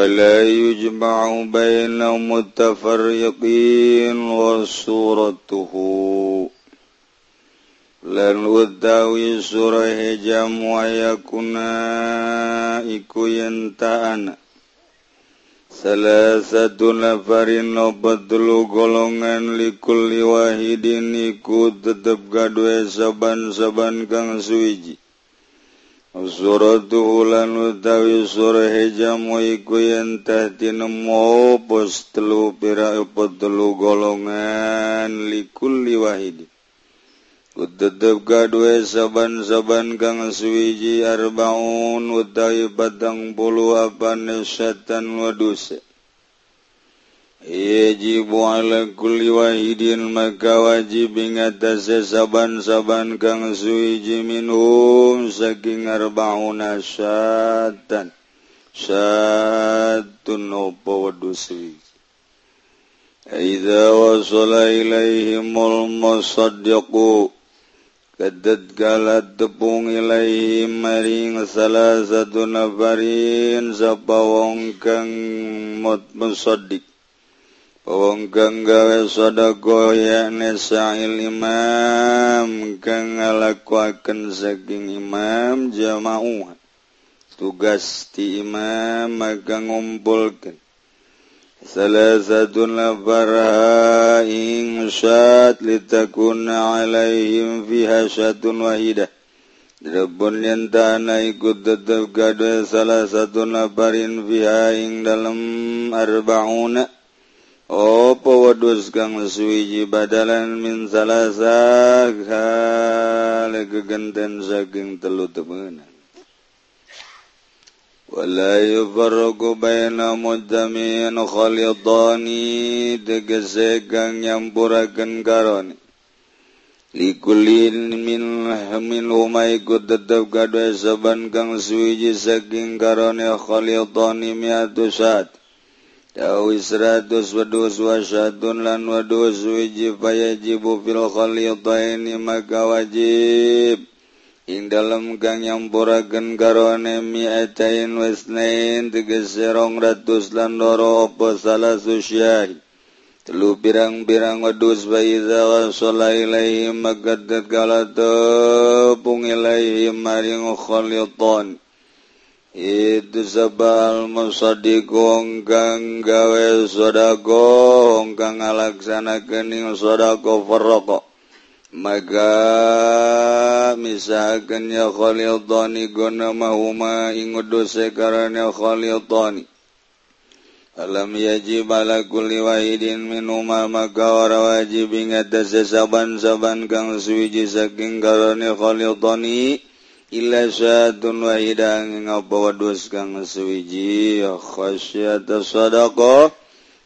ولا يجمع بين متفرقين وصورته lan utawi surah jam wayakuna iku yen ta'ana salah satu nafarin obat dulu golongan likulli wahidin iku tetep gadwe saban-saban kang suwiji Zurulan utawi surhejamu iku yen tahtinamu pos telu pira apa telu golongan likulli wahidi. Kutetep kadue saban-saban kang suwiji arbaun utawi patang puluh apa setan waduse. Ijibu ala kulli wahidin maka wajib ing atase saban-saban kang suwiji minhum saking arbauna syatan. Syatun apa wadusri. Idza wasala ilaihimul musaddiqu kadad galat tepung ilaihi maring salah satu nafarin sapa wong kang musaddiq Wongkang gawe sodako yakni sa'il imam kang ngalakuaken saking imam jamaah tugas ti imam maka ngumpulkan. Salah satu lafarha ing syat litakuna alaihim fiha syatun wahidah. Rabun yang tanah ikut tetap gaduh salah satu nafarin fiha ing dalam arba'una. Opo wadus kang suwiji badalan min salazagha gegenten saking telu temenan. Wala yufarruqu baina muddamin khalidani tegese kang nyampuraken karone. Likulin min min umai tetep kadhe saban kang suwiji saking karone khalidani miatu saat. Daus wedus wasyadun lan wadus wiji fayajibu fil khalitaini maka wajib In dalam kang nyampurakeun karone mi'atain wasnain tegese rong ratus lan loro apa salah susyai. Telu pirang-pirang wadus baiza wasala ilaihim maka tatkala tepung ilaihim maring khalitan itu sabal musadi gongkang gawe sodako hongkang alaksana kening sodako farroko maka misahakan ya khalil tani gona mahuma inguduse karena khalil tani alam yajib ala kulli wahidin minuma maka ora wajib ingat saban-saban kang suwiji saking karena khalil tani Ilaun wahidang ngabawa dus kang suwiji ya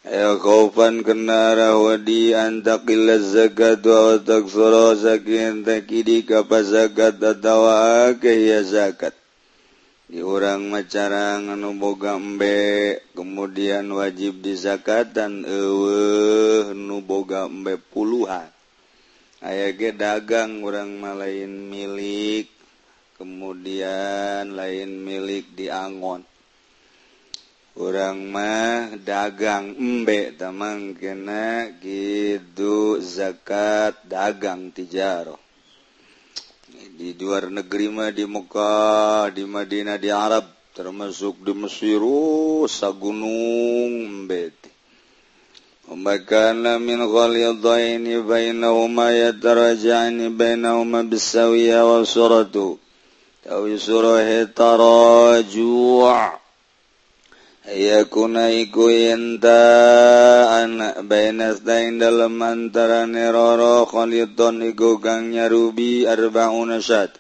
Elkhopan kenara wadi antakil zakat wa taksara zakin takidi kapa zakat atawa ya zakat. Di orang macarang anu boga embe kemudian wajib di zakat dan eueuh nu boga embe puluhan. Aya ge dagang urang malain milik kemudian lain milik di angon orang mah dagang embek tamang kena gitu zakat dagang tijaro di luar negeri mah di Mekah di Madinah di Arab termasuk di Mesir sagunung embek ومكان من غليظين بينهما يتراجعان بينهما بالسوية وسورته Tawisurah tarajua' Yakuna iku yentaan Baina sedain dalam antara neroro Khaliton iku kang nyarubi arba'un asyad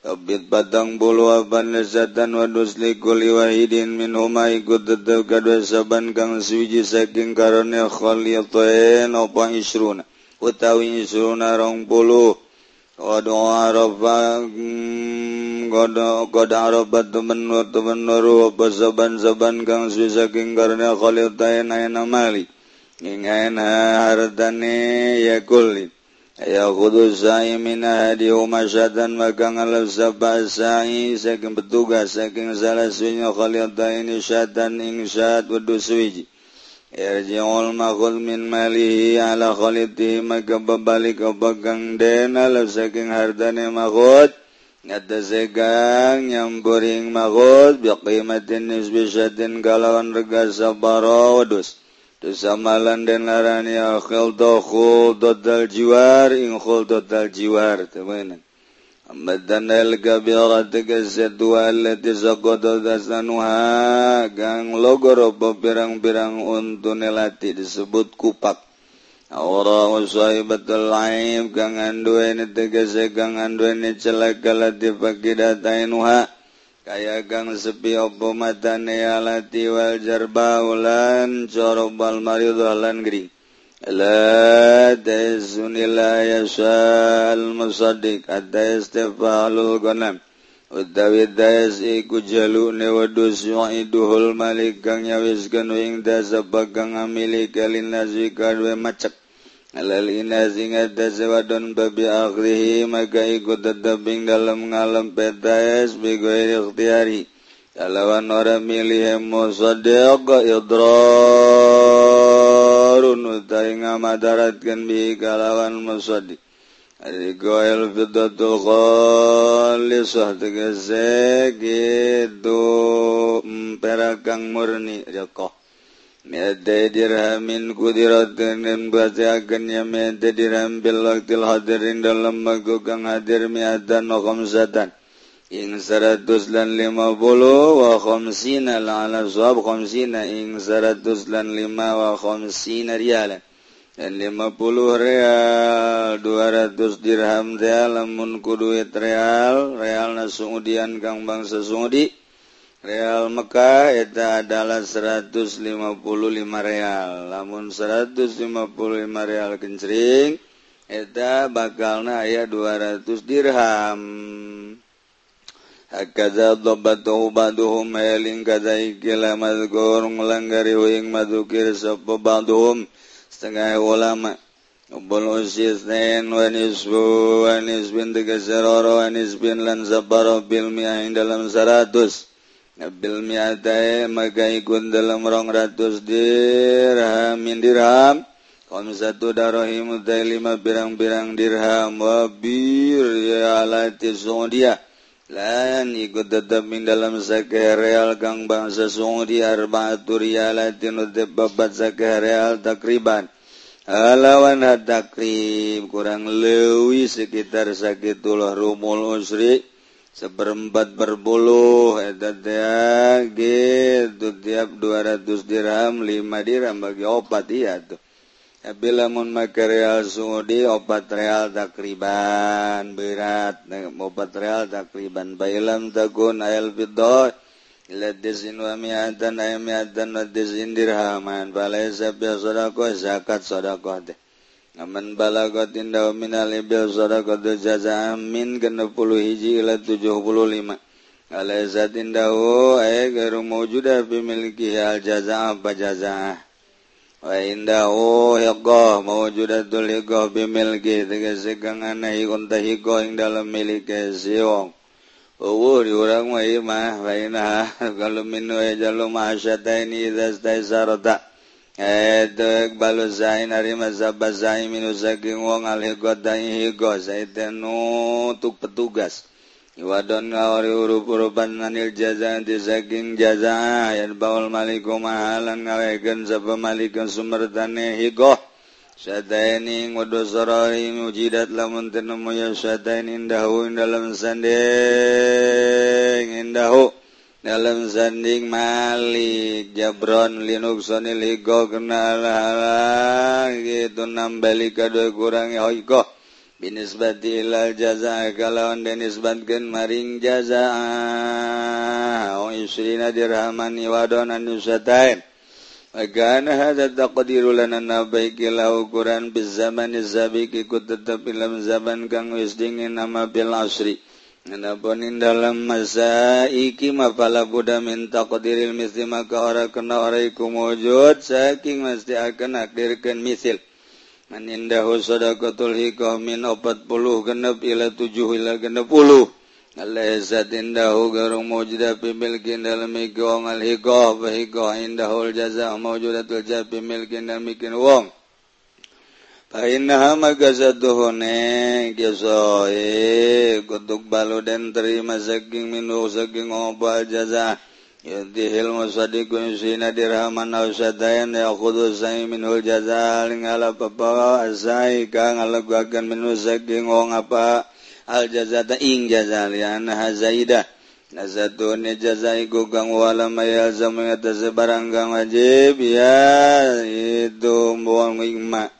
Kabit batang bulu apan lesatan wadus likuli wahidin minhuma iku tetap kadua saban kang suji saking karone khalitain opa isruna Utawi isruna rong puluh Wadu'a rabbang goda goda robat temen wa temen nuru apa saban saban kang saking karena khalil tayen ayana mali ingain hartane ya kulli. Ya kudu sa'i mina hadi umasyatan maka ngalap sabah sa'i saking petugas saking salah sunya khalil ini syatan ing syat wa duswiji Irji'ul makhud min malihi ala khalitihi maka babalik apa den alaf saking hartane makhud. Ngetesegang nyampuring magod biqimatin nisbisatin kalawan rega sabaro wadus. Tusamalan dan larani akhil dokhul total jiwar inkhul total jiwar. Temenan. Amadana al-kabira tegasatu allati saqadat dasanuha gang logoro pirang-pirang untunelati disebut kupak. Aura wasahibat laib gangan duweni tegese gangan duweni celak galati fakidatainha kaya gang sepi opo mata nealati wal jarba ulan corobal maridu lan gering la yasal musaddiq hatta istifalul ghanam utawi dais iku jalune wadus yu'iduhul malik kang nyawiskeun ing dasa bagang ngamilik kalin lazika macek Alalina sing ada sewadon babi akhrihi maka ikut tetaping dalam ngalem peta es begoir ikhtiari. Kalawan ora milih musadiqa idrarun utai ngamadaratkan bi kalawan musadi. Aliku il Fiddatul khalisah tegesek itu perakang murni rekoh. Mi'atai dirhamin kudiratkan dan bacakannya mi'atai dirham bil waktil hadirin dalam magugang hadir mi'atan wa khamsatan. Ing seratus dan lima puluh wa khamsina la'ala suhab khamsina ing seratus dan lima wa khamsina rialan. Dan lima puluh real, dua ratus dirham real, lamun kuduit real, real na sungudian kang bangsa sungudi. Real Mekkah eta adalah 155 real. Namun 155 real kencering eta bakalna aya 200 dirham. Hakaza dhabatu ba'duhum eling kazaikila mazgur ngelanggari huing madhukir sopa ba'duhum. Setengah ulama Ubul usisnain wa nisbu wa nisbin tegasiroro wa nisbin lan sabaro bilmiah dalam seratus. Nabil miate magaigun dalam rong ratus dirhamin dirham Komsatu darohi utai lima birang-birang dirham Wabir ya alati Saudiya Lain ikut tetap min dalam sakih real kang bangsa Saudi Arba'atu riyalatin utip babat sakih real takriban. Alawan takrib kurang lewi sekitar sakitulah rumul usri. seperempat berbuluh gitu. Tiap 200 dirham 5 dirham bagi obat iya tuh. Tapi lamun make real Saudi obat real takriban berat. Obat real takriban bailam takun ayal bidoy ila disin wa mi'atan ay mi'atan wa disin dirhaman. Falaysa bi sadaqah zakat sadaqah Aman balagot indah minal ibil sadaqatu jaza min puluh hiji ila tujuh puluh lima. Alaizat zatin ay garu mawjuda ah bimiliki al jaza apa jaza. Ah. Wa indahu hiqah mawjudatul ah hiqah bimilki tegese kang ana ikunta hiqah ing dalam milike siwong. wong. Uwuh diurang wa imah wa inah kalau minu ejalu jalu mahasyatain idhas taisarata. wong untuk petugas. Iwadon ngawari urup-uruban nanil jaza di saking jaza. Ayat baul maliku mahalan ngawegen sapa malikan sumertane higo. Syataini ngudu sorori mujidat lamun tenemu ya syataini indahu dalam sandeng indahu. dalam sanding Malik Jabron Linuxonilgohala gitu nambali kado kurangi hoiko. Binisbat ilal jaza kalawan denisbatkeun maring jaza. O isrina dirhaman wadon anu satain Agan hadza taqdiru lana nabaiki Quran bizamani zaman zabiq ikut ilam zaman kang wis dingin nama bil asri. Nabonin dalam masa iki mapala Buddha minta kodiril misli maka ora kena ora iku mujud saking mesti akan akdirkan misil. Man indahu sadaqatul hikoh min opat puluh genep ila tujuh ila genep puluh. Alaihsat indahu garung mujudah pimilkin dalam iku wong al hikoh. Fahikoh indahul jaza mujudatul jah pimilkin dalam ikin wong. magazane Kutuk balu dan terima saking minum saking obal jaza. Dihil musadi kunsina dirhaman aw Ya kudu say minul jaza lingala papa asai kang alegakan minum saking wong oh apa al jazata ing jaza liana hazaidah Nazatun jazai gugang wala mayal zamengata sebarang kang wajib ya itu buang ikma'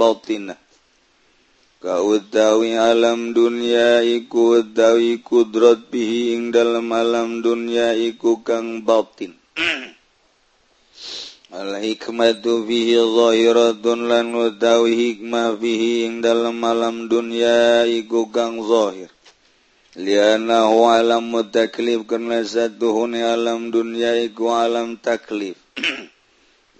batinah Kautawi alam dunya iku utawi kudrat bihi ing dalam alam dunya iku kang batin. Al hikmatu bihi zahiratun lan utawi hikmah bihi ing dalam alam dunya iku kang zahir. Lianahu alam mutaklif karena satu alam dunya iku alam taklif.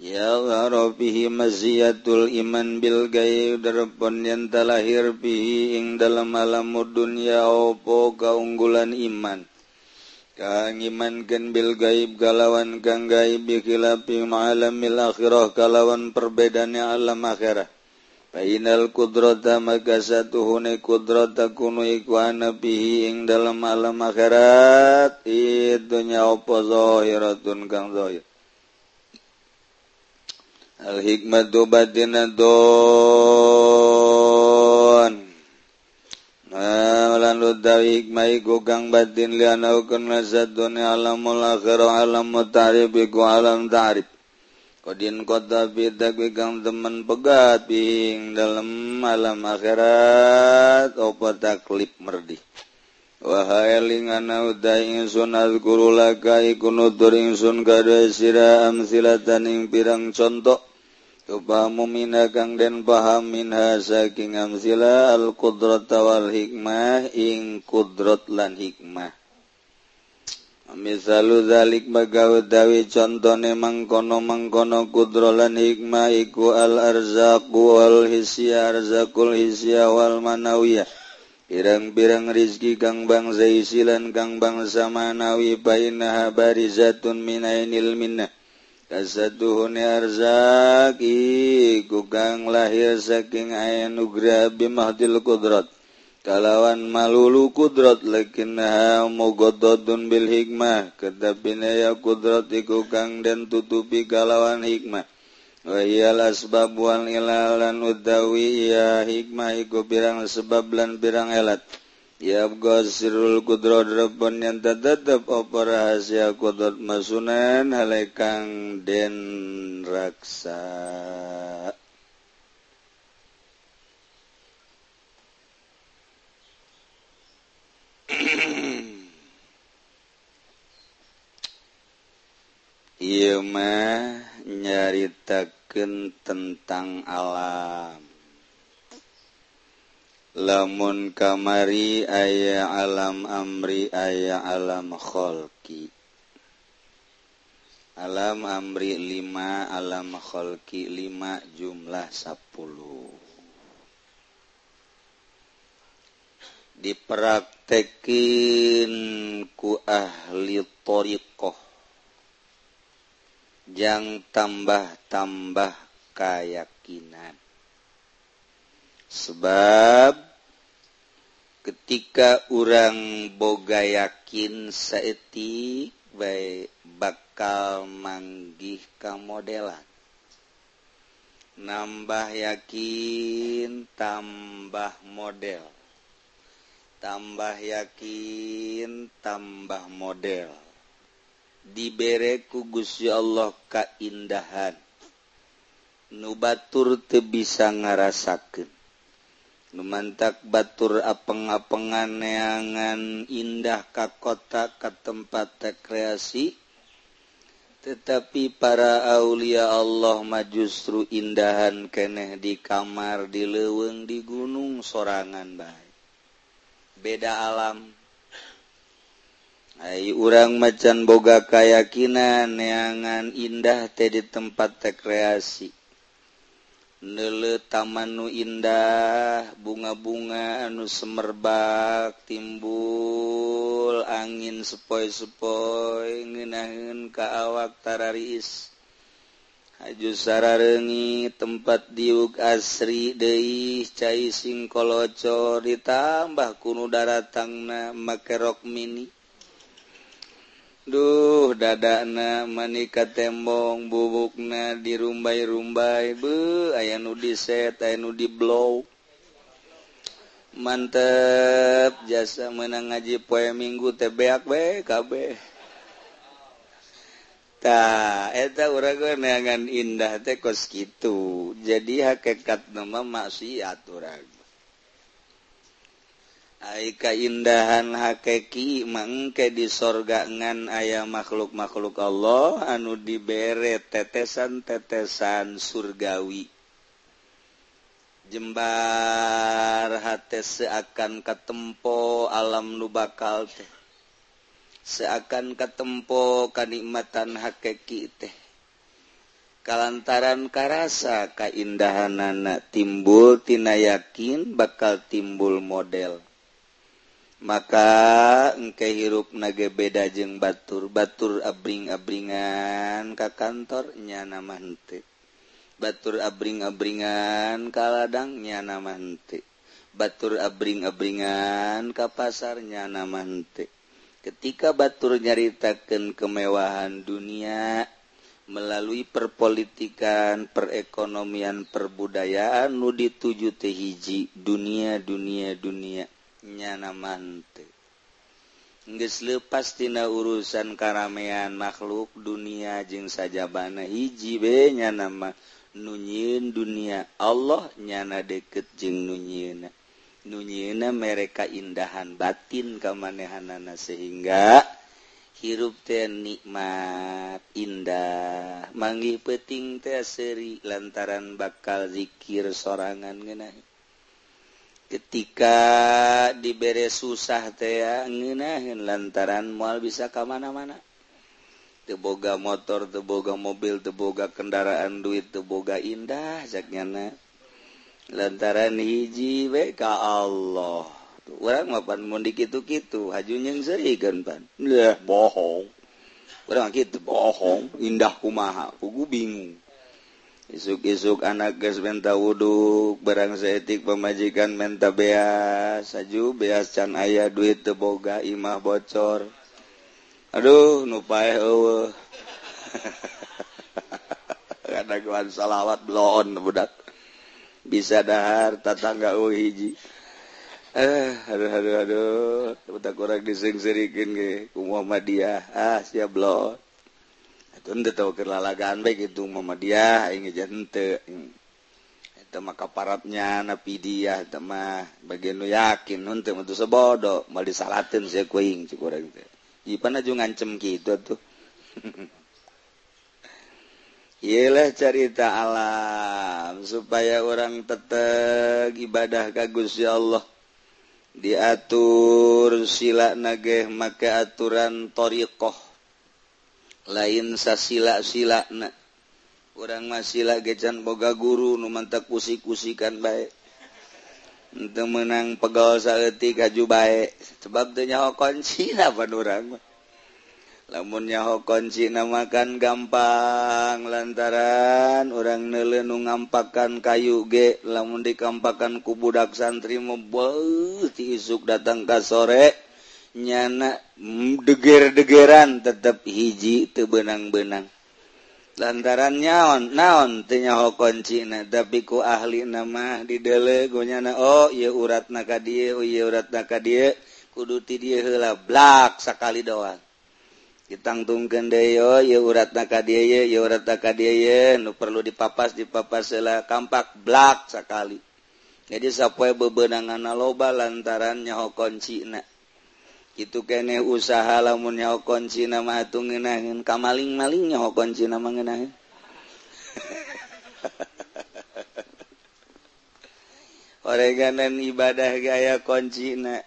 Ya gharo bihi maziyatul iman bil gaib darapun yang talahir bihi ing dalam alam dunia opo kaunggulan iman. Kang iman gen bil gaib galawan kang gaib Bikilapi ma'alamil akhirah kalawan perbedaannya alam akhirah. Painal kudrota maka satu hune kudrota kuno ikwana bihi ing dalam alam akhirat itu opo zahiratun kang zahir. Al-hikmatu batina don. Nah, utawi hikmah iku kang batin liana kana sadone alam akhir alam mutarib iku alam ta'rif. Kodin kota bidak kang temen pegat ping dalam alam akhirat opo taklip merdi. Wahai lingana utai ingsun azkurulaka iku nutur ingsun kada sira amsilatan ing pirang contoh. Tupahamu mina kang den paham minha saking amsila al qudrat tawal hikmah ing qudrat lan hikmah. Misalu zalik bagawe dawi contone mangkono mangkono kudro lan hikmah iku al arzaku wal hisya arzakul hisya wal manawiyah. Pirang-pirang rizki kang bangsa isilan kang bangsa manawi painaha barizatun minainil minnah. kasadhunyarzaki gugang lahir saking aya nugra bimahdil qudrat kalawan malulu qudrat lakinnaha mugoddadun bil hikmah. Kedapina ya qudrat iku kang dan tutupi kalawan hikmah. Wahiyal asbab wal ilalan udawi ya hikmah iku birang sebab lan birang elat. Ya sirul kudro drepon yang tetap apa rahasia kudrot masunan halekang den raksa. Iya mah nyaritakeun tentang alam lamun kamari aya alam amri aya alam kholki. Alam amri 5 alam kholki 5 jumlah 10 dipraktekin ku ahli toriqoh. Jang tambah-tambah kayakinan. sebab ketika orang boga yakin saetik baik bakal manggih ke modelan. Nambah yakin tambah model. Tambah yakin tambah model. Dibere ku Gusti Allah keindahan. Nubatur teu bisa ngarasakeun. Numantak batur apeng-apengan neangan indah ka kota ke tempat rekreasi. Tetapi para Aulia Allah ma justru indahan keneh di kamar di leweng di gunung sorangan baik beda alam. Hai urang macan boga kayakakinan neangan indah teh di tempat rekreasi. nele tamanu indah bunga-bunga anu semerbak timbul angin sepoi-sepoi ngenangin ke awak tarariis haju sararengi tempat diuk asri deih cai singkoloco ditambah kunu daratangna make rok mini. Duh dadana manika tembong bubukna dirumbai-rumbai. Be aya nu diset aya nu diblow. Mantep jasa menang ngaji poe minggu tebeak be kabeh. Ta eta urang neangan indah teh kos kitu. Jadi hakikat nama maksiat urang. kaindahan hakeki mangke di sorgangan ayah makhluk-makhluk Allah anu dibere tetesan-tetesan surgawi. Jembar hate seakan ketempo alam nu bakal teh. Seakan ketempo kenikmatan hakeki teh. Kalantaran karasa keindahan anak timbul tina yakin bakal timbul model. maka engke hirup nage beda jeung batur batur abring-abringan ka kantor nyana mantik batur abring-abringan ka ladang nyana mantik batur abring-abringan ka pasar nyana mantik ketika batur nyaritakan kemewahan dunia melalui perpolitikan perekonomian perbudayaan nu dituju teh hiji dunia dunia dunia. nyana mante nges lepastina urusan karamean makhluk dunia jeung sajabana hiji benya nama nunyiin dunia Allah nyana deket jeung nunyiina nunyiina mereka indahan batin kamanehanana sehingga hirup teh nikmat indah. Manggih peting teh seri lantaran bakal zikir sorangan ngenahi ketika diberre susah teangenahin lantaran mual bisa kemana-mana teboga motor teboga mobil teboga kendaraan duit teboga indah zaknyana lantaran hiji WK Allah. Orang mapan mudik itu gitu hajunya yang seri kan pan bohong orang gitu bohong. Indah kumaha? Kugu bingung. isuk-isuk anak guys menta wudhu barang seetik pemajikan menta beas. Saju beas can ayah duit teboga imah bocor. Aduh nupae eueuh. Kadaguan salawat bloon budak. Bisa dahar tatangga eueuh hiji. Eh aduh aduh aduh. Tak kurang dising-sirikin ge ku Muhammadiyah. Ah sia bloon. kelalagaan baik itu Muhammadiyah maka parapnya napidiah tema bagian yakin untuk untuk sebodo mal disalatin saya kuing cukup Ipan aja ngancem gitu tuh. Iyalah cerita alam supaya orang tetap ibadah kagus ya Allah. Diatur sila nageh maka aturan toriqoh. lain sasila-sila kurang masila gecan boga guru numantak kusi-kusikan baik untuk menang pegawai saeti kaju baik sebab nyaho kunci apa orang lamun nyaho kunci namakan gampang lantaran orang nelenu ngampakan kayu ge lamun dikampakan kubudak santri mebeuh ti isuk datang ka sore. nyana deger-degeran tetap hiji tebenang-benang lantaran nyaon naon tenyaho konci na tapi ku ahli nama di dele gonyana oh iya urat naka dia oh iya urat naka dia kudu ti dia heula blak sakali doang. Ditangtungkeun deui oh iya urat naka dia ye iya urat naka dia ye nu perlu dipapas dipapas heula kampak blak sakali. Jadi sapoe bebenangan loba lantaran nyaho konci na. itu kene usaha lamun nyokon Cina mah atuh ngeunaheun ka maling-maling nyokon Cina mah ngeunaheun oreganan ibadah gaya koncina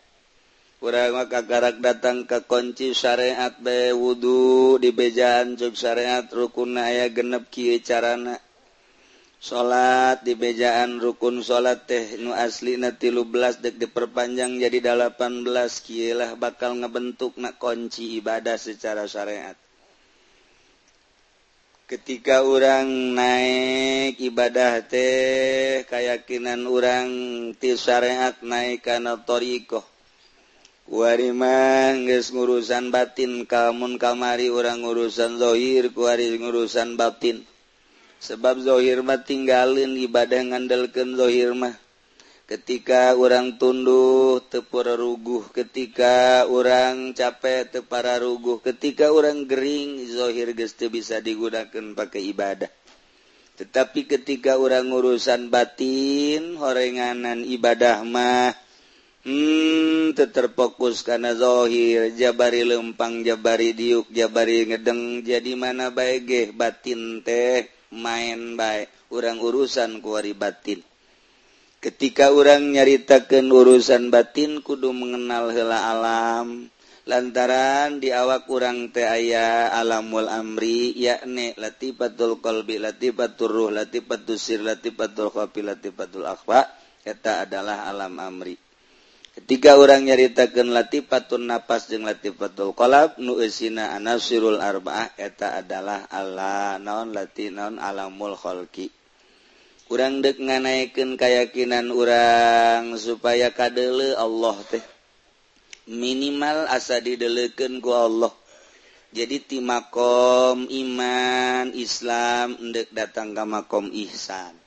kurang maka karak datang ke kunci syariat be wudhu di bejaan cuk syariat rukun ayah genep kieu carana. salat dibejaan rukun salat teh nu asli na tilu belas dek diperpanjang jadi delapan belas kilah bakal ngebentuk nak kunci ibadah secara syariat. Ketika orang naik ibadah teh keyakinan orang ti syariat naik karena toriko Kuariman geus ngurusan batin kamun kamari orang urusan zohir kuari ngurusan batin. sebab dhohirmah tinggalin ibadah ngandalkan dhohirmah ketika orang tunduh tepur ruguh. Ketika orang capek tepara ruguh. Ketika orang Gering dhohir geste bisa digunakan pakai ibadah. Tetapi ketika orang urusan batin horenganan ibadah mah hmm terfokus karena dhohir Jabari lempang Jabari diuk Jabari ngedeng. Jadi mana baik batin teh? main baik orang urusan kuari batin. Ketika orang nyaritakan urusan batin kudu mengenal hela alam. Lantaran di awak kurang teh aya alamul amri yakni latifatul qalbi latifatul ruh latifatul sir latifatul khafi latifatul akhfa eta adalah alam amri. ketika orang nyaritakan latifatun nafas jeung latifatul qalab nu eusina anasirul arbaah eta adalah Allah naon lati naon alamul khalqi. Urang dek nganaikeun keyakinan urang supaya kadele Allah teh. Minimal asa dideleken ku Allah. Jadi ti makom iman Islam endek datang ka makom ihsan.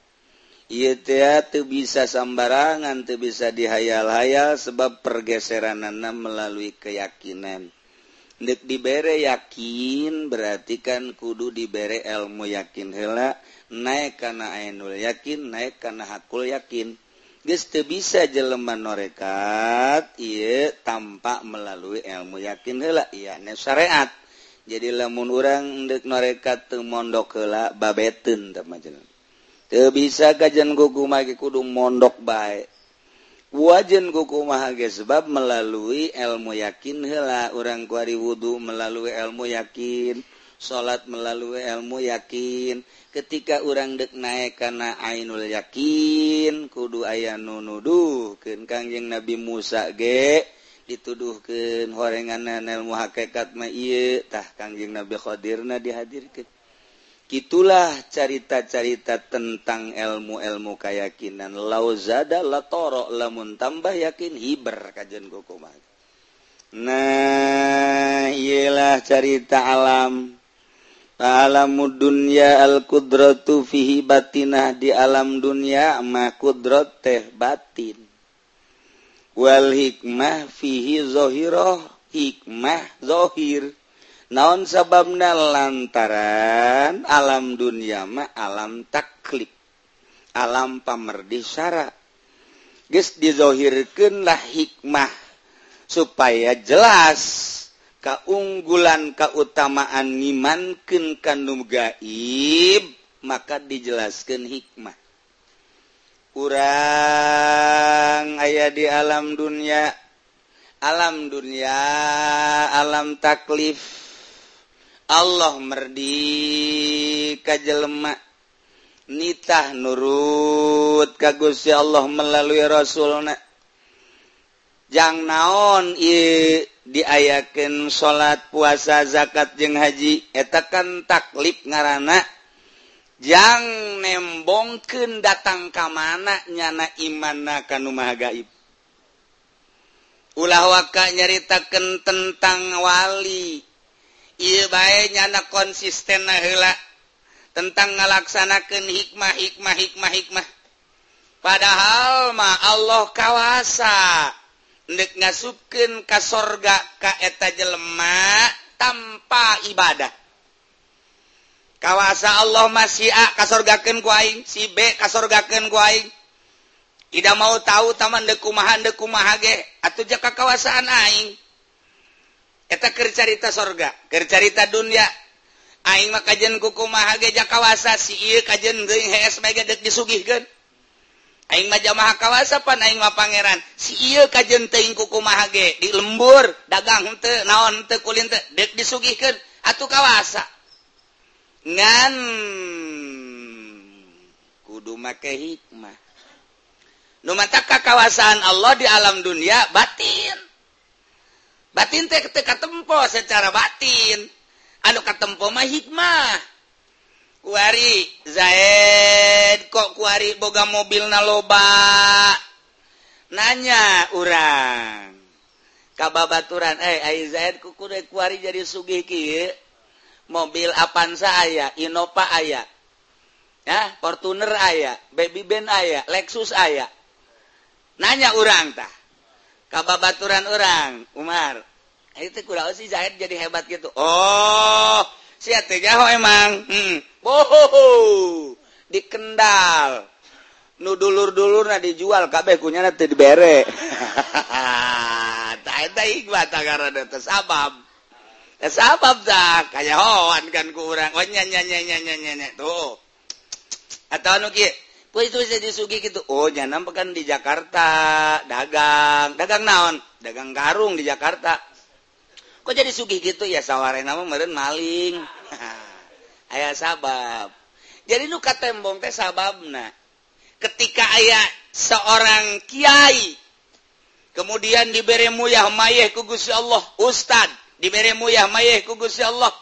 bisa sembarangan tuh bisa dihayal-hayal sebab pergeseran anak melalui keyakinan. Nek diberre yakin berartikan kudu diberre ilmu yakin hela naik karena ainul yakin naik karena hakul yakin. Geste bisa jeleman norekat iya tampak melalui ilmu yakin hela iya ne syariat jadi lamun orang ndek norekat temondok hela babeten teman bisa gajan gugu magi kudu mondok baik wajan kuku mahage sebab melalui ilmu yakin hela orang kuari wudhu melalui ilmu yakin salat melalui ilmu yakin. Ketika orang dek naik karena Ainul yakin kudu aya nunuduh ke Kangjeng Nabi Musa ge dituduhkan horenganan ilmu hakekatmah tah Kangjeng Nabi Khodirna dihadirkan Itulah carita-carita tentang ilmu-elmu kayakakinan lazada latoro lamun tambah yakin hiber kajian gokoma. Nah ialah carita alam alamud dunya al-qudratu fihi batinah di alam dunia ma qudrat teh batin. Wal hikmah fihi zohiroh hikmah zohir. naon sababna lantaran alam duniama alam taklip alam pamerdih syara. Guys dizohirkanlah hikmah supaya jelas keunggulan keutamaan ngimankan kanum gaib maka dijelaskan hikmah. Kurang ayah di alam dunia alam dunia alam taklif. Allah merdi kajjelemak nitah nurut kagusi Allah melalui Rasulna. Jangan naon i diayaken salat puasa zakat jeung haji etakan taklip ngaran jangan nembongken datang ke mana nyana imana kanumah gaib. Ulah waka nyaritakan tentang wali. nyana konsisten nahla tentang ngalaksanakan hikmah hikmah hikmah hikmah. Padahal ma Allah kawasa ndek ngasupken ka sorga kaeta jelemak tanpa ibadah. Kawasa Allah masih A kasorgaken kuing si B kasorgaken kuing tidak mau tahu taman dekumahan dekumaha atau jaka kawasaan aing. eta kercarita sorga kercarita dunia aing mah kajen kuku maha geja kawasa si ieu kajen geuing HS mega deuk disugihkeun. Aing mah jamaah kawasa pan aing mah pangeran si ieu kajen teuing kuku maha ge di lembur dagang henteu naon henteu kulin teu deuk disugihkeun. Atuh kawasa. Ngan kudu make hikmah. Nu mantap kakawasaan Allah di alam dunia batin. batin teh ketika tempo secara batin. Anu katempo mah hikmah. Kuari Zaid kok kuari boga mobil naloba nanya orang kababaturan eh ai Zaid kukude kuari jadi sugih kieu mobil Avanza aya? Innova aya? Ya Fortuner aya? Baby Ben aya? Lexus aya? Nanya orang tah. kababaturan orang Umar. Itu kurang si Zahid jadi hebat gitu. Oh si Jaho emang. Hmm. Di dikendal nu dulur-dulur nah dijual kabeh kunya nanti dibere. Tak ada hikmat karena ada sabab. Sabab dah kayak hoan kan kurang oh nyanyi nyanyi nyanyi nyanyi tuh. Atau anu kieu? Itu bisa disugi gitu. Oh jangan kan di Jakarta. Dagang. Dagang naon? Dagang karung di Jakarta. Kok jadi sugi gitu? Ya saware nama meren maling. Ayah sabab. Jadi nu tembong teh sababna. Ketika ayah seorang kiai kemudian diberi muyah mayeh ku Allah ustad diberi muyah mayeh ku Allah.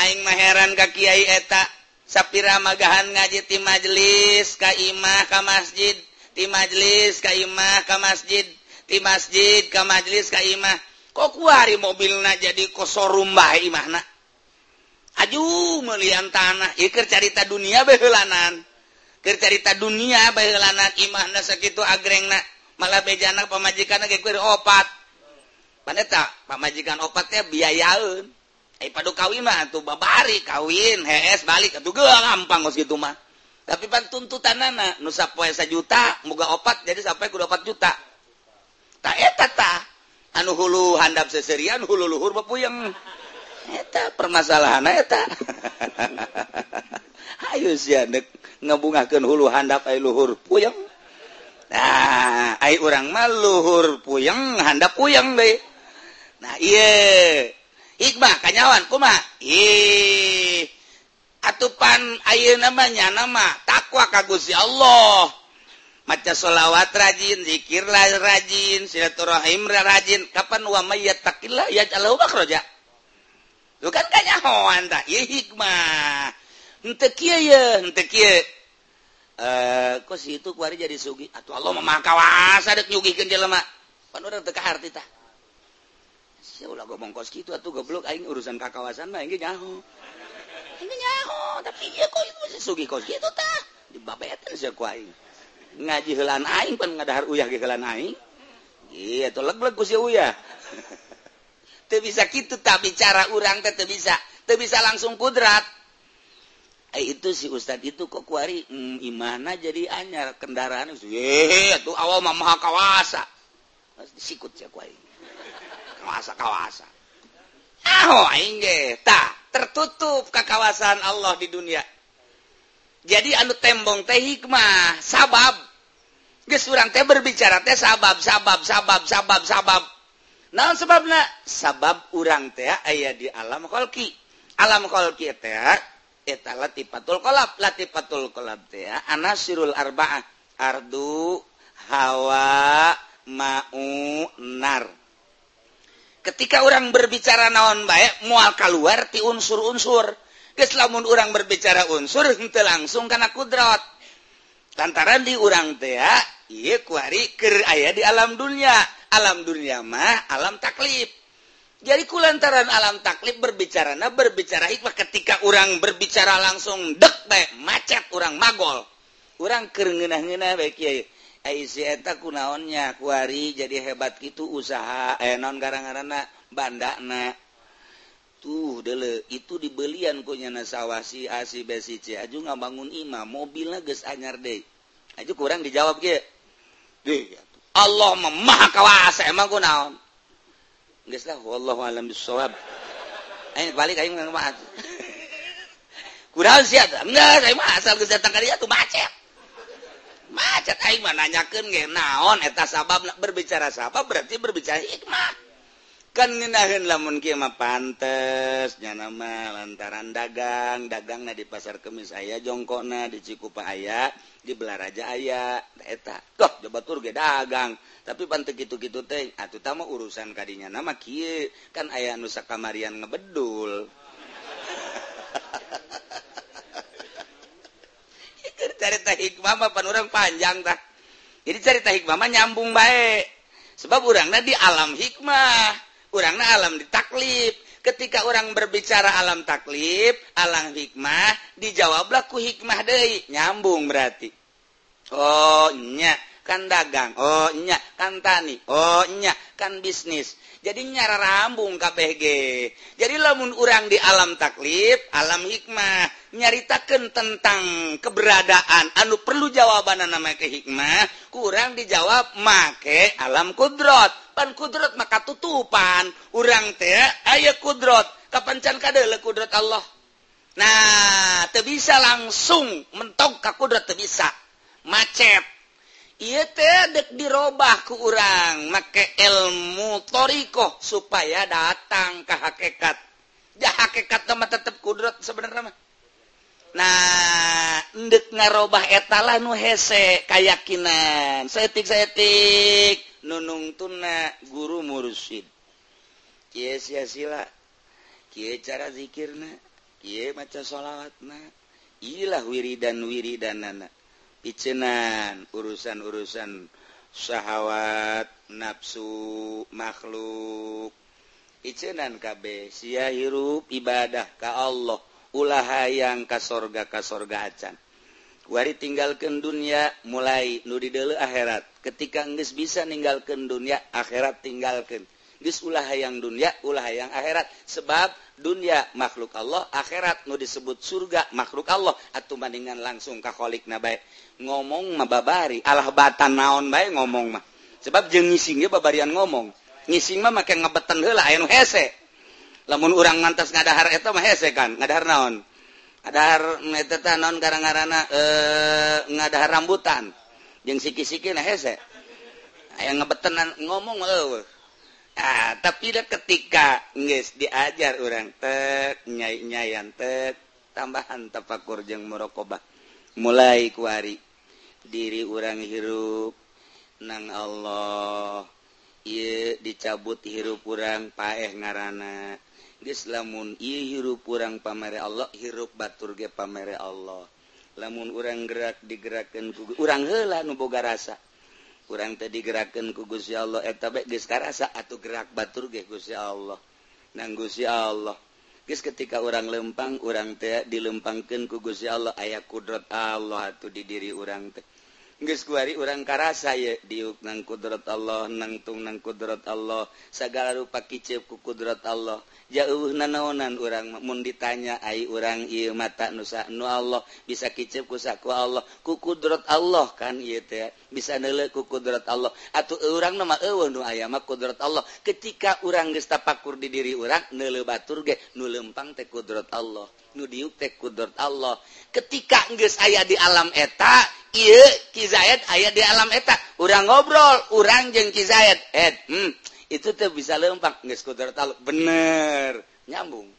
Aing maheran ka kiai eta sapira magahan ngaji ti majelis Kaimah ka masjid di majelis Kaimah ka masjid di masjid ka majelis Kaimah kok kuari mobilna jadi kosorumba imahna? Aju melian tanah ikir carita dunia behelanan cerita dunia baylanan Imahna segitu agreng malah bejanak pemajikan opat. Pak majikan opatnya biayaun Eh, padu kawin mah tuh babari kawin. Hees balik. Atuh ge gampang geus kitu mah. Tapi pan tuntutanana nu sapoe juta moga opat jadi sampai kudu opat juta. Tak eta ta. Anu hulu handap seserian hulu luhur bepuyeng eta permasalahan eta. Ayo sia dek ngebungakeun hulu handap ai luhur puyeng. Nah ai urang mah luhur puyeng handap puyeng deui nah ieu. Hikmah kanyawan kuma ih atupan ayo namanya nama takwa kagusi Allah. Maca sholawat rajin zikirlah rajin silaturahim rajin. Kapan wa mayyattaqillah yaj'alhu makhraja lu kan kanyawan tah ieu hikmah. Henteu kieu ye henteu kieu. Eh kok situ kuari jadi sugi? Atuh Allah mah kawasa sadek nyugihkeun jelema. Pan urang teu kaharti tah. bongkos gitu tuh goblok. Aing urusan ka kawasan mah nyaho. Nyaho tapi dia kok itu sugi kos gitu tah. Dibabetan sih ku aing. Ngaji helan aing pan ngadahar uyah ge helan aing. Iya tuh leg-leg ku si uyah. Teu bisa kitu tak bicara urang teh teu bisa. Teu bisa langsung kudrat. Eh, itu si Ustadz itu kok kuari hmm, imana jadi anyar kendaraan? Itu awal mah maha kawasa. Sikut ya kuari kawasa kawasa. Ah, tak tertutup ke kawasan Allah di dunia. Jadi anu tembong teh hikmah sabab. Geus urang teh berbicara teh sabab sabab sabab sabab sabab. Naon sababna sabab urang teh aya di alam kholqi. Alam kolki teh eta latifatul kolab latifatul kolab teh anasirul arbaah. Ardu hawa ma'u nar. ketika orang berbicara naon baik mual keluar ti unsur-unsur. Keslamun orang berbicara unsur henteu langsung karena kudrat lantaran di orang tea iya kuari ker ayah di alam dunia alam dunia mah alam taklif. Jadi kulantaran alam taklif berbicara nah berbicara hikmah ketika orang berbicara langsung dek baik macet orang magol. Orang ker ngenah-ngenah baik kiai. ku naonnya kuari jadi hebat gitu usaha. Eh non gara-garana bandana tuh dele itu dibelian kunya nasawasi asi besi C. Aju bangun imam mobilnya geus anyar deh aju kurang dijawab ge. Deh Allah memaha kawasa emang ku naon? Geus lah wallahu alam bisawab ayo balik ayo maaf kurang siapa enggak saya mah asal geus datang ka dia tuh macet. macet aing mah nanyakeun ge naon eta sabab berbicara sabab berarti berbicara hikmah. Kan lamun kieu mah pantes nyana mah lantaran dagang dagangna di pasar kemis aya jongkokna di Cikupa aya di Belaraja aya eta. Loh, coba tur ge dagang. Tapi pante kitu-kitu teh atuh tama urusan kadinya nama kieu. Kan aya nusa kamarian ngebedul. hikmah orang panjang tak jadi cerita hikmah nyambung baik sebab orangnya di alam hikmah orangnya alam ditaklif ketika orang berbicara alam taklif alam hikmah dijawablah ku hikmah deh nyambung berarti. Oh nya. kan dagang. Ohnya kan tani. Ohnya kan bisnis. Jadi nyara rambung KPG jadi lamun urang di alam taklif alam hikmah nyaritakan tentang keberadaan anu perlu jawaban nama ke hikmah kurang dijawab make alam kudrot. Pan kudrot maka tutupan. Urang teh aya kudrot. Kapancan kadele kudrot Allah? Nah te bisa langsung mentok ke kudrot bisa. Macet. dirubah ke urang make ilmu thorioh supaya datang ke hakekat. Ja hakekat nama tetap kudrat sebenarnya nah ndek ngarobah etala nu hese kayakakinan setik setik nunung tuna guru mursid sia sila Kie cara dzikirna Kie maca sholawatna Ilah wiri dan wiri dan anak picenan urusan-urusan syahwat nafsu makhluk. Picenan KB sia hirup ibadah ka Allah ulahhaang kas sorga kas sorga acan. Wari tinggalkan dunia mulai nudi dulu akhirat. Ketika nggak bisa meninggalkan dunia akhirat tinggalkan geus ulah hayang dunia ulah hayang akhirat. Sebab dunia makhluk Allah akhirat nu disebut surga makhluk Allah. Atuh mandingan langsung ka khalikna bae. Ngomong mah babari alah batan naon bae ngomong mah. Sebab jeung ngising babarian ngomong. Ngising mah make ngebeten heula aya nu hese. Lamun urang ngantos ngadahar eta mah hese kan ngadahar naon? Ngadahar eta teh naon ngaranna eh ngadahar rambutan. Jeung siki-siki na hese. Aya ngebetenan ngomong eueuh. Ah, tapi ketika guys diajar orang tek nyanyayan tek tambahan tafakur jeung merokobah. Mulai kuari diri orang hirup nang Allah ieu dicabut hirup urang paeh ngarana. Geus lamun ieu hirup urang pamere Allah hirup batur ge pamere Allah. Lamun urang gerak digerakkan ku urang heula nu boga rasa. kurang tadi gerakan ku ya Allah. Eh, Eta baik geus karasa atuh gerak batur ge Gusya Allah. Nang ya Allah. Geus ketika orang lempang orang teh dilempangkeun ku ya Allah. Aya kudrat Allah atuh di diri orang teh. Guari urang karasa diuk nang kudrat Allah nangtung nang kudrat Allah segala rupa kicip ku kudrat Allah. Jauh nanaonan urang mun ditanya ai urang ieu mata nusa nu Allah bisa kicip ku saku Allah? Ku kudrat Allah kan ieu teh bisa nele ku kudrat Allah. Atuh urang nama eueuh nu aya mah kudrat Allah. Ketika urang geus tapakur di diri urang nele batur ge nu lempang teh kudrat Allah. nudiutekudrat Allah. Ketika geus ayah di alam eta ia Kizayat ayah di alam eta. Orang ngobrol orang jeng Kizayat eh hmm, itu tuh bisa lempak Inggris kudrat Allah. Bener nyambung.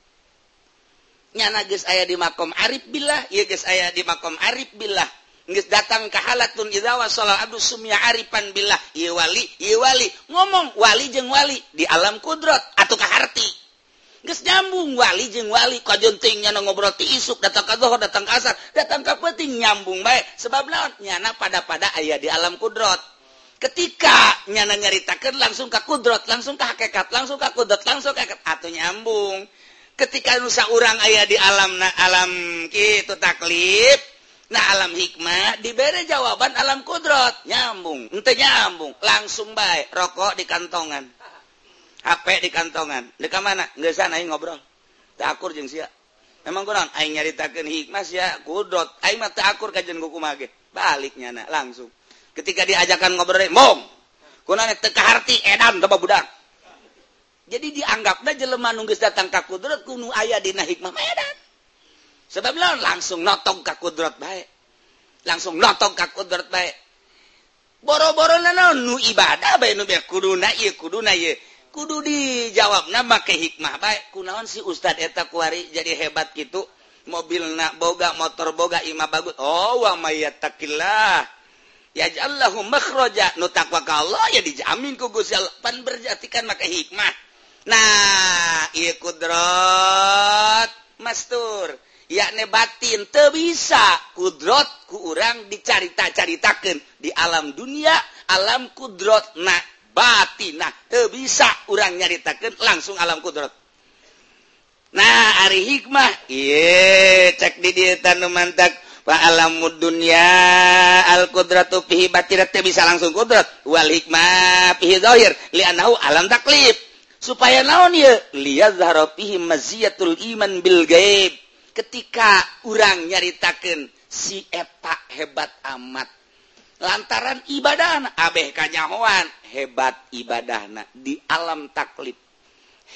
Nyana geus aya di makom arif billah ieu geus aya di makom arif billah. Geus datang ka halatun idza wasala abdu sumya arifan billah. Ieu wali ieu wali. Ngomong wali jeung wali di alam kudrat atuh ka harti. nyambung wali jeng wali. Kajuntingnya ngobrol ti isuk datang ke zuhur datang ke asar datang ke peting nyambung baik sebab laut nyana pada pada ayah di alam kudrot. Ketika nyana nyaritakeun langsung ke kudrot langsung ke hakikat langsung ke kudrot langsung ke hakikat atau nyambung. Ketika nusa orang ayah di alam na alam gitu taklif nah alam hikmah diberi jawaban alam kudrot. Nyambung ente nyambung. Langsung baik rokok di kantongan. HP di kantongan. Deka mana nggak sana aing ngobrol. Takur jeung sia. Emang kurang aing nyaritakeun hikmah sia. Kudrot aing mah teu akur kajen kuku mage baliknya na langsung. Ketika diajakan ngobrol mong kunana teu kaharti edan teu budak. Jadi dianggapna jelema nu geus datang ka kudrat kudu aya dina hikmah mah edan sebab lawan langsung notong ka kudrat bae. Langsung notong ka kudrat bae. Boro-boro nu ibadah bae nu kudu na ieu kudu na ieu. kudu dijawab. Nama make hikmah baik kunaon si Ustad eta kuari jadi hebat gitu mobil na boga motor boga ima bagus. Oh wa mayatakillah ya jallahu makhraja. Nu takwa ka Allah ya dijamin ku Gusti Allah. Pan berjatikan make hikmah. Nah ieu kudrat mastur. Yakni batin teu bisa. Kudrat ku urang dicarita-caritakeun di alam dunia alam kudrat nah batin nah bisa orang nyaritakan langsung alam kudrat nah Ari hikmah. Ye cek di dia tanu mantak. Pak alamud dunia al kudratu fihi batirat bisa langsung kudrat wal hikmah fihi zahir. Li anahu alam taklif. Supaya naon ya lihat zahra fihi maziyatul iman bil gaib ketika orang nyaritakan si eta hebat amat. lantaran ibadah Abeh kanyahoan. Hebat ibadah di alam taklif.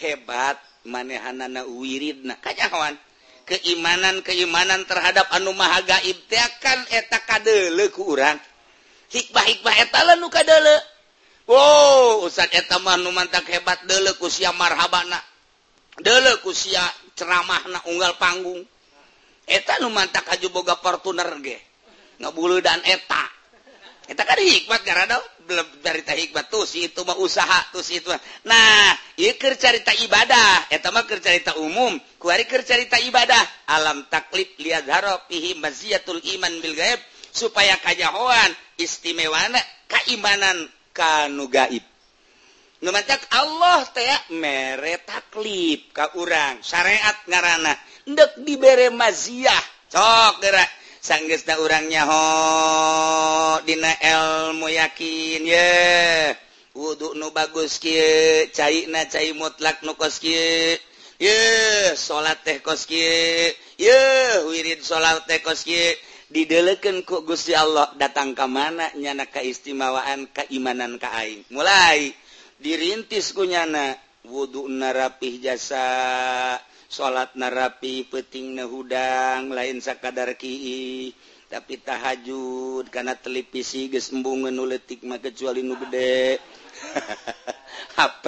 Hebat manehanana wiridna kanyahoan. Keimanan-keimanan terhadap anu mahaga ibtiakan eta kadele ku urang. Hikmah-hikmah eta nu kadele. Wow ustad eta mah nu mantak hebat dele ku sia marhabana. Dele ku sia ceramahna unggal panggung. Eta nu mantak haju boga fortuner ge. Ngabulu dan eta. kita kan hikmat karena belum cerita hikmat tuh si itu mah usaha tuh si itu mah. nah ieu keur carita ibadah. Eta mah keur carita umum. Ku ari keur carita ibadah. Alam taklif haro fihi maziyatul iman bil gaib. Supaya kajahoan istimewana keimanan kanu gaib. Nu Allah teh mere taklif ka urang. Syariat ngaranah ndek dibere maziyah sok gerak sanggesta orangnya hodina elmu yakin ye. Wudhu nu bagus kie cai na cai mutlak nu kos kie. Ye salat teh kos kie. Ye wirid salat teh kos kie. Dideleken ku Gusti Allah datang ke mana nyana keistimewaan keimanan ka aing. Mulai dirintis ku nyana wudhu narapih jasa. salat narapi peting nahudang lain sakadar Ki tapi tahajud karena televisi gesembungan nuletik mah kecuali nu gede. HP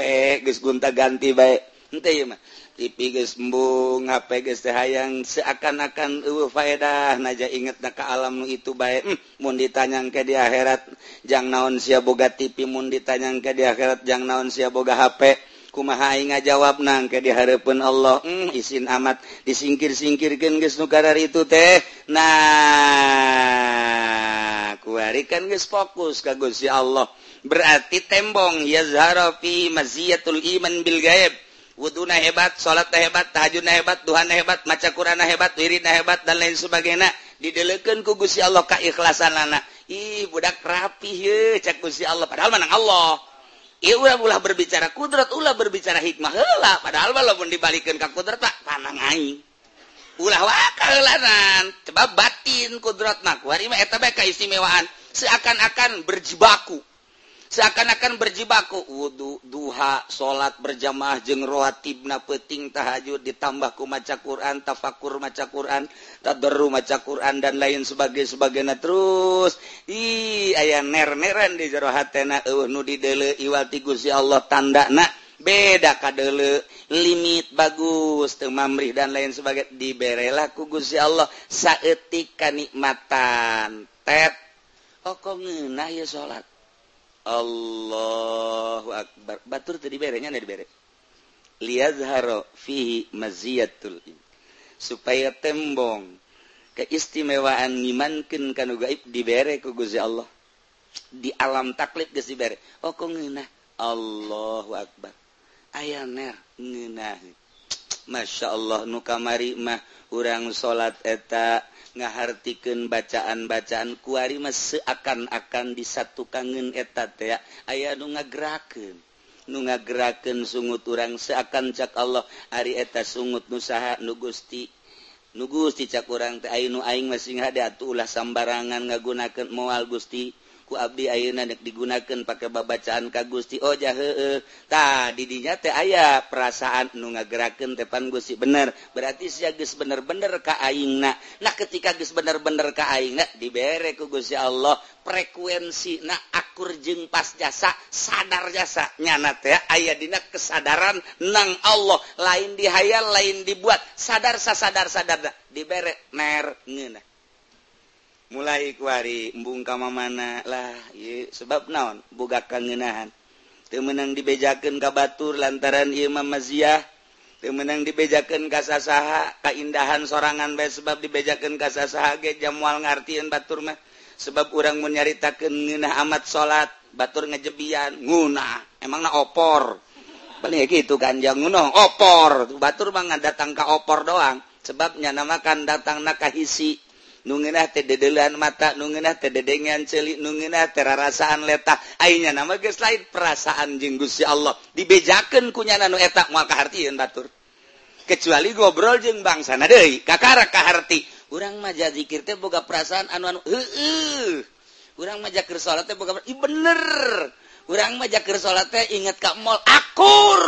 geus gunta ganti baik ente ya mah. TV geus embung HP geus hayang seakan-akan eueuh faedah. Naja inget na ka alam nu itu baik hmm, mun ditanyang ke di akhirat jang naon sia boga TV mun ditanyang ke di akhirat jang naon sia boga HP kumaha nga jawab nang ke diharapun Allah mm, isin amat disingkir-singkirkan guys negara itu teh. Nah kuarikan guys fokus ka Gusti Allah. Berarti tembong yazhara fi maziyatul iman bil gaib wuduna hebat salat hebat tahajud hebat duhan hebat maca Quran hebat wirid hebat dan lain sebagainya. Didelekeun ku Gusti Allah ka ikhlasan anak ih budak rapi ye cek Gusti Allah. Padahal menang Allah. ulah ulah berbicara kudrat ulah berbicara hikmah. Hela padahal walaupun dibalikin ke kudrat tak panang aing. Ulah wakalanan coba batin kudrat nak wari mah eta bae keistimewaan seakan-akan berjibaku. seakan-akan berjibaku. Wudhu duha salat berjamaah jeng rohatibna peting tahajud ditambahku maca Quran tafakur maca Quran tadarru maca Quran dan lain sebagai sebagainya. Terus i aya ner-neran di jero hatena eueuh nu didele iwati Gusti Allah tandana beda kadele limit bagus teu mamrih dan lain sebagainya. Diberelah ku Gusti Allah saeutik kanikmatan tet oh kok ngeunah ya salat Allahu Akbar. Batur tadi berenya dari bere liyazharo fihi maziyatul supaya tembong keistimewaan ngimankeun kanu gaib dibere ku Gusti Allah. Di alam taklid geus dibere. Oh kok ngeunah? Allahu Akbar. Aya ner ngeunah Masya Allah nu kamari mah urang salat eta ngahartikan bacaan-bacaan kuari mese akan-akan disatu kangen etat ya ayaah nu ngageraken nu ngagerakeun sungut urang seakan cak Allah. Ari eta sungut nusaha nu Gusti nu gusti cak dicak teh. Te nu aing masih ada ulah sambarangan ngagunakan mual Gusti. ku Abdi Ayeuna nek digunakan pakai babacaan ka Gusti. Oh, Oja heeh tah didinya teh aya perasaan nu ngagerakeun tepan Gusti. Bener. Berarti sia geus bener-bener ka aingna. Nah ketika geus bener-bener ka aingna dibere ku Gusti Allah frekuensi na akur jeung pas jasa sadar jasa. Nyana teh aya dina kesadaran nang Allah. Lain dihayal lain dibuat. Sadar sasadar sadar. Dibere ner ngeunah. mulai kuari embung kam manalah sebab naon? Buga kangenahan. Temenang dibejaken ka Batur lantaran Imam Maziah. Temenang dibejaken kasasaha keindahan sorangan baik sebab dibejaken kasasaha ge jamual ngartiin Batur mah. Sebab urang menyaritakan ngeunah amat salat Batur ngejebian ngunah. Emang na opor. Paling gitu ganjang ngunong opor. Batur mah datang ka opor doang. Sebabnya namakan datang na kahisi nungenah tededelan mata nungenah tededengan celik teh rarasaan letak ainya nama geus lain? Perasaan jeung Gusti Allah. Dibejakeun ku nyana nu eta moal kahartieun batur. Kecuali ngobrol jeung bangsana deui kakara kaharti. Urang mah zikir teh boga perasaan anu anu heueuh. Urang mah jakeur salat teh boga i bener. Urang mah jakeur salat teh inget ka mall akur.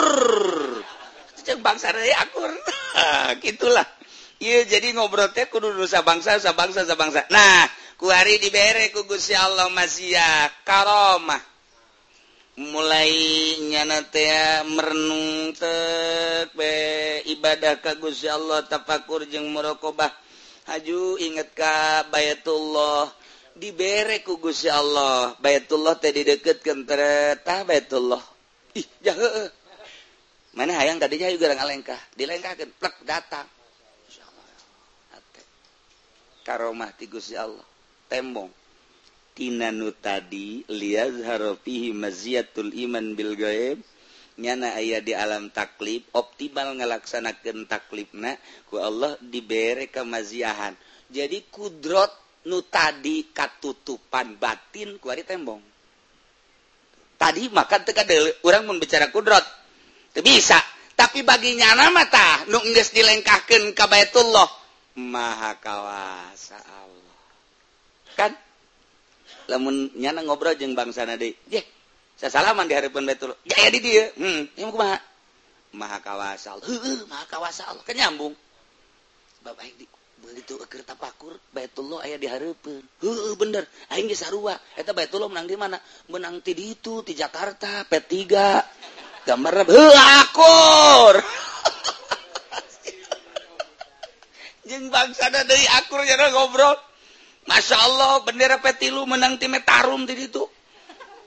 Jeung bangsana deui akur. Gitulah. Iye, jadi ngobrol teh kudu dosa bangsa sa bangsa sa bangsa. Nah kuari diberre ku Gusti Allah masya karomah. Mulai nyana teh merenung teh ibadah ka Gusti Allah tafakur jeung muraqabah haju inget ka Baitullah. Diberre ku Gusti Allah Baitullah teh dideketkeun tah Baitullah. Ih jahe mana hayang tadinya juga ngalengkah? Dilengkahkeun plek datang. karomah ti Gusti Allah. Tembong. Tina nu tadi liazharofihi maziyatul iman bil gaib nyana aya di alam taklif optimal ngalaksanakeun taklifna ku Allah dibere kamaziahan jadi kudrot nu tadi katutupan batin ku ari tembong. Tadi maka teka orang membicara kudrot. Teu bisa tapi baginya nama tah nu geus dilengkahkeun ka Baitullah. Maha kawasa Allah. Kan? Lemunnya ngobrol jeng bangsa nadi jeh saya salaman di hari betul ya di dia hmm ini kumaha? Maha kawasa Allah maha kawasa Allah. Kan nyambung. Bapak aing di begitu kereta pakur baitullah aya di harapan bener. Aing geus sarua. Eta baitullah menang di mana? Menang ti ditu ti Jakarta P3 gambar heuh akur. bangsa dari akur ngobrol. Masya Allah bendera petilu menang tim tarum di itu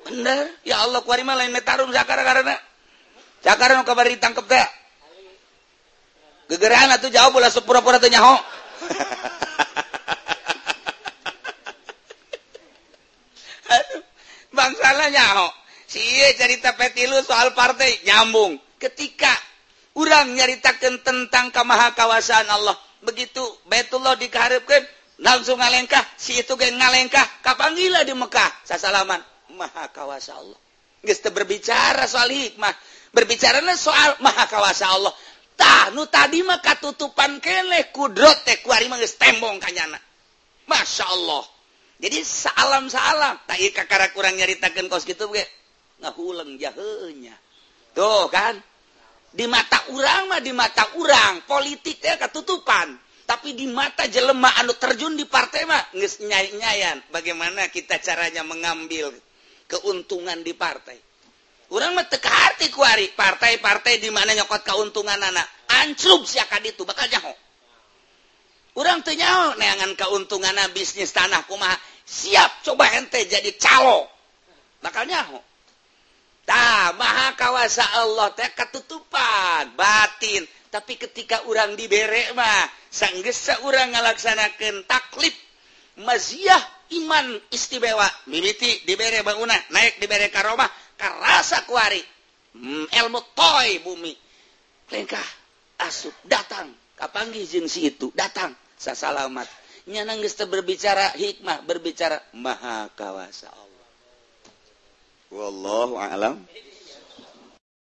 bener ya Allah kuarima lain tarum Zakara karena. Zakara nu kabar ditangkep teh. Gegeran atau jawab bola sepura-pura teh nyaho. Bangsalah nyaho. Si cerita petilu soal partai nyambung. Ketika orang nyaritakan tentang kemahakawasaan Allah begitu Baitullah diharapkan langsung ngalengkah si itu geng ngalengkah kapan gila di Mekah? Sasalaman maha kawasa Allah. Gesta berbicara soal hikmah berbicara soal maha kawasa Allah. Tah nu tadi mah katutupan keneh kudrot teh kuari mah geus tembong kanyana Masya Allah. Jadi salam salam tak kakara kurang nyaritakan kos gitu ge ngahuleng jahenya. Tuh kan? di mata urang mah di mata urang. Politiknya ketutupan. Tapi di mata jelema anu terjun di partai mah geus nyayan bagaimana kita caranya mengambil keuntungan di partai? Urang mah teka hati kuari partai-partai di mana nyokot keuntungan anak? Ancrub sia itu bakal nyaho. Urang teu nyaho neangan keuntungan bisnis tanah kumaha. Siap coba ente jadi calo. Bakal nyaho. Nah, maha kawasa Allah teh ketutupan batin. Tapi ketika orang diberek mah sanggesa orang ngalaksanakan taklif maziah iman istimewa. Mimiti dibere bangunan naik dibere karomah karasa kuari hmm, ilmu toy bumi. Lengkah asup datang. Kapanggih jinsi si itu? Datang sasalamat. Nyanang berbicara hikmah berbicara maha kawasa Allah. والله أعلم.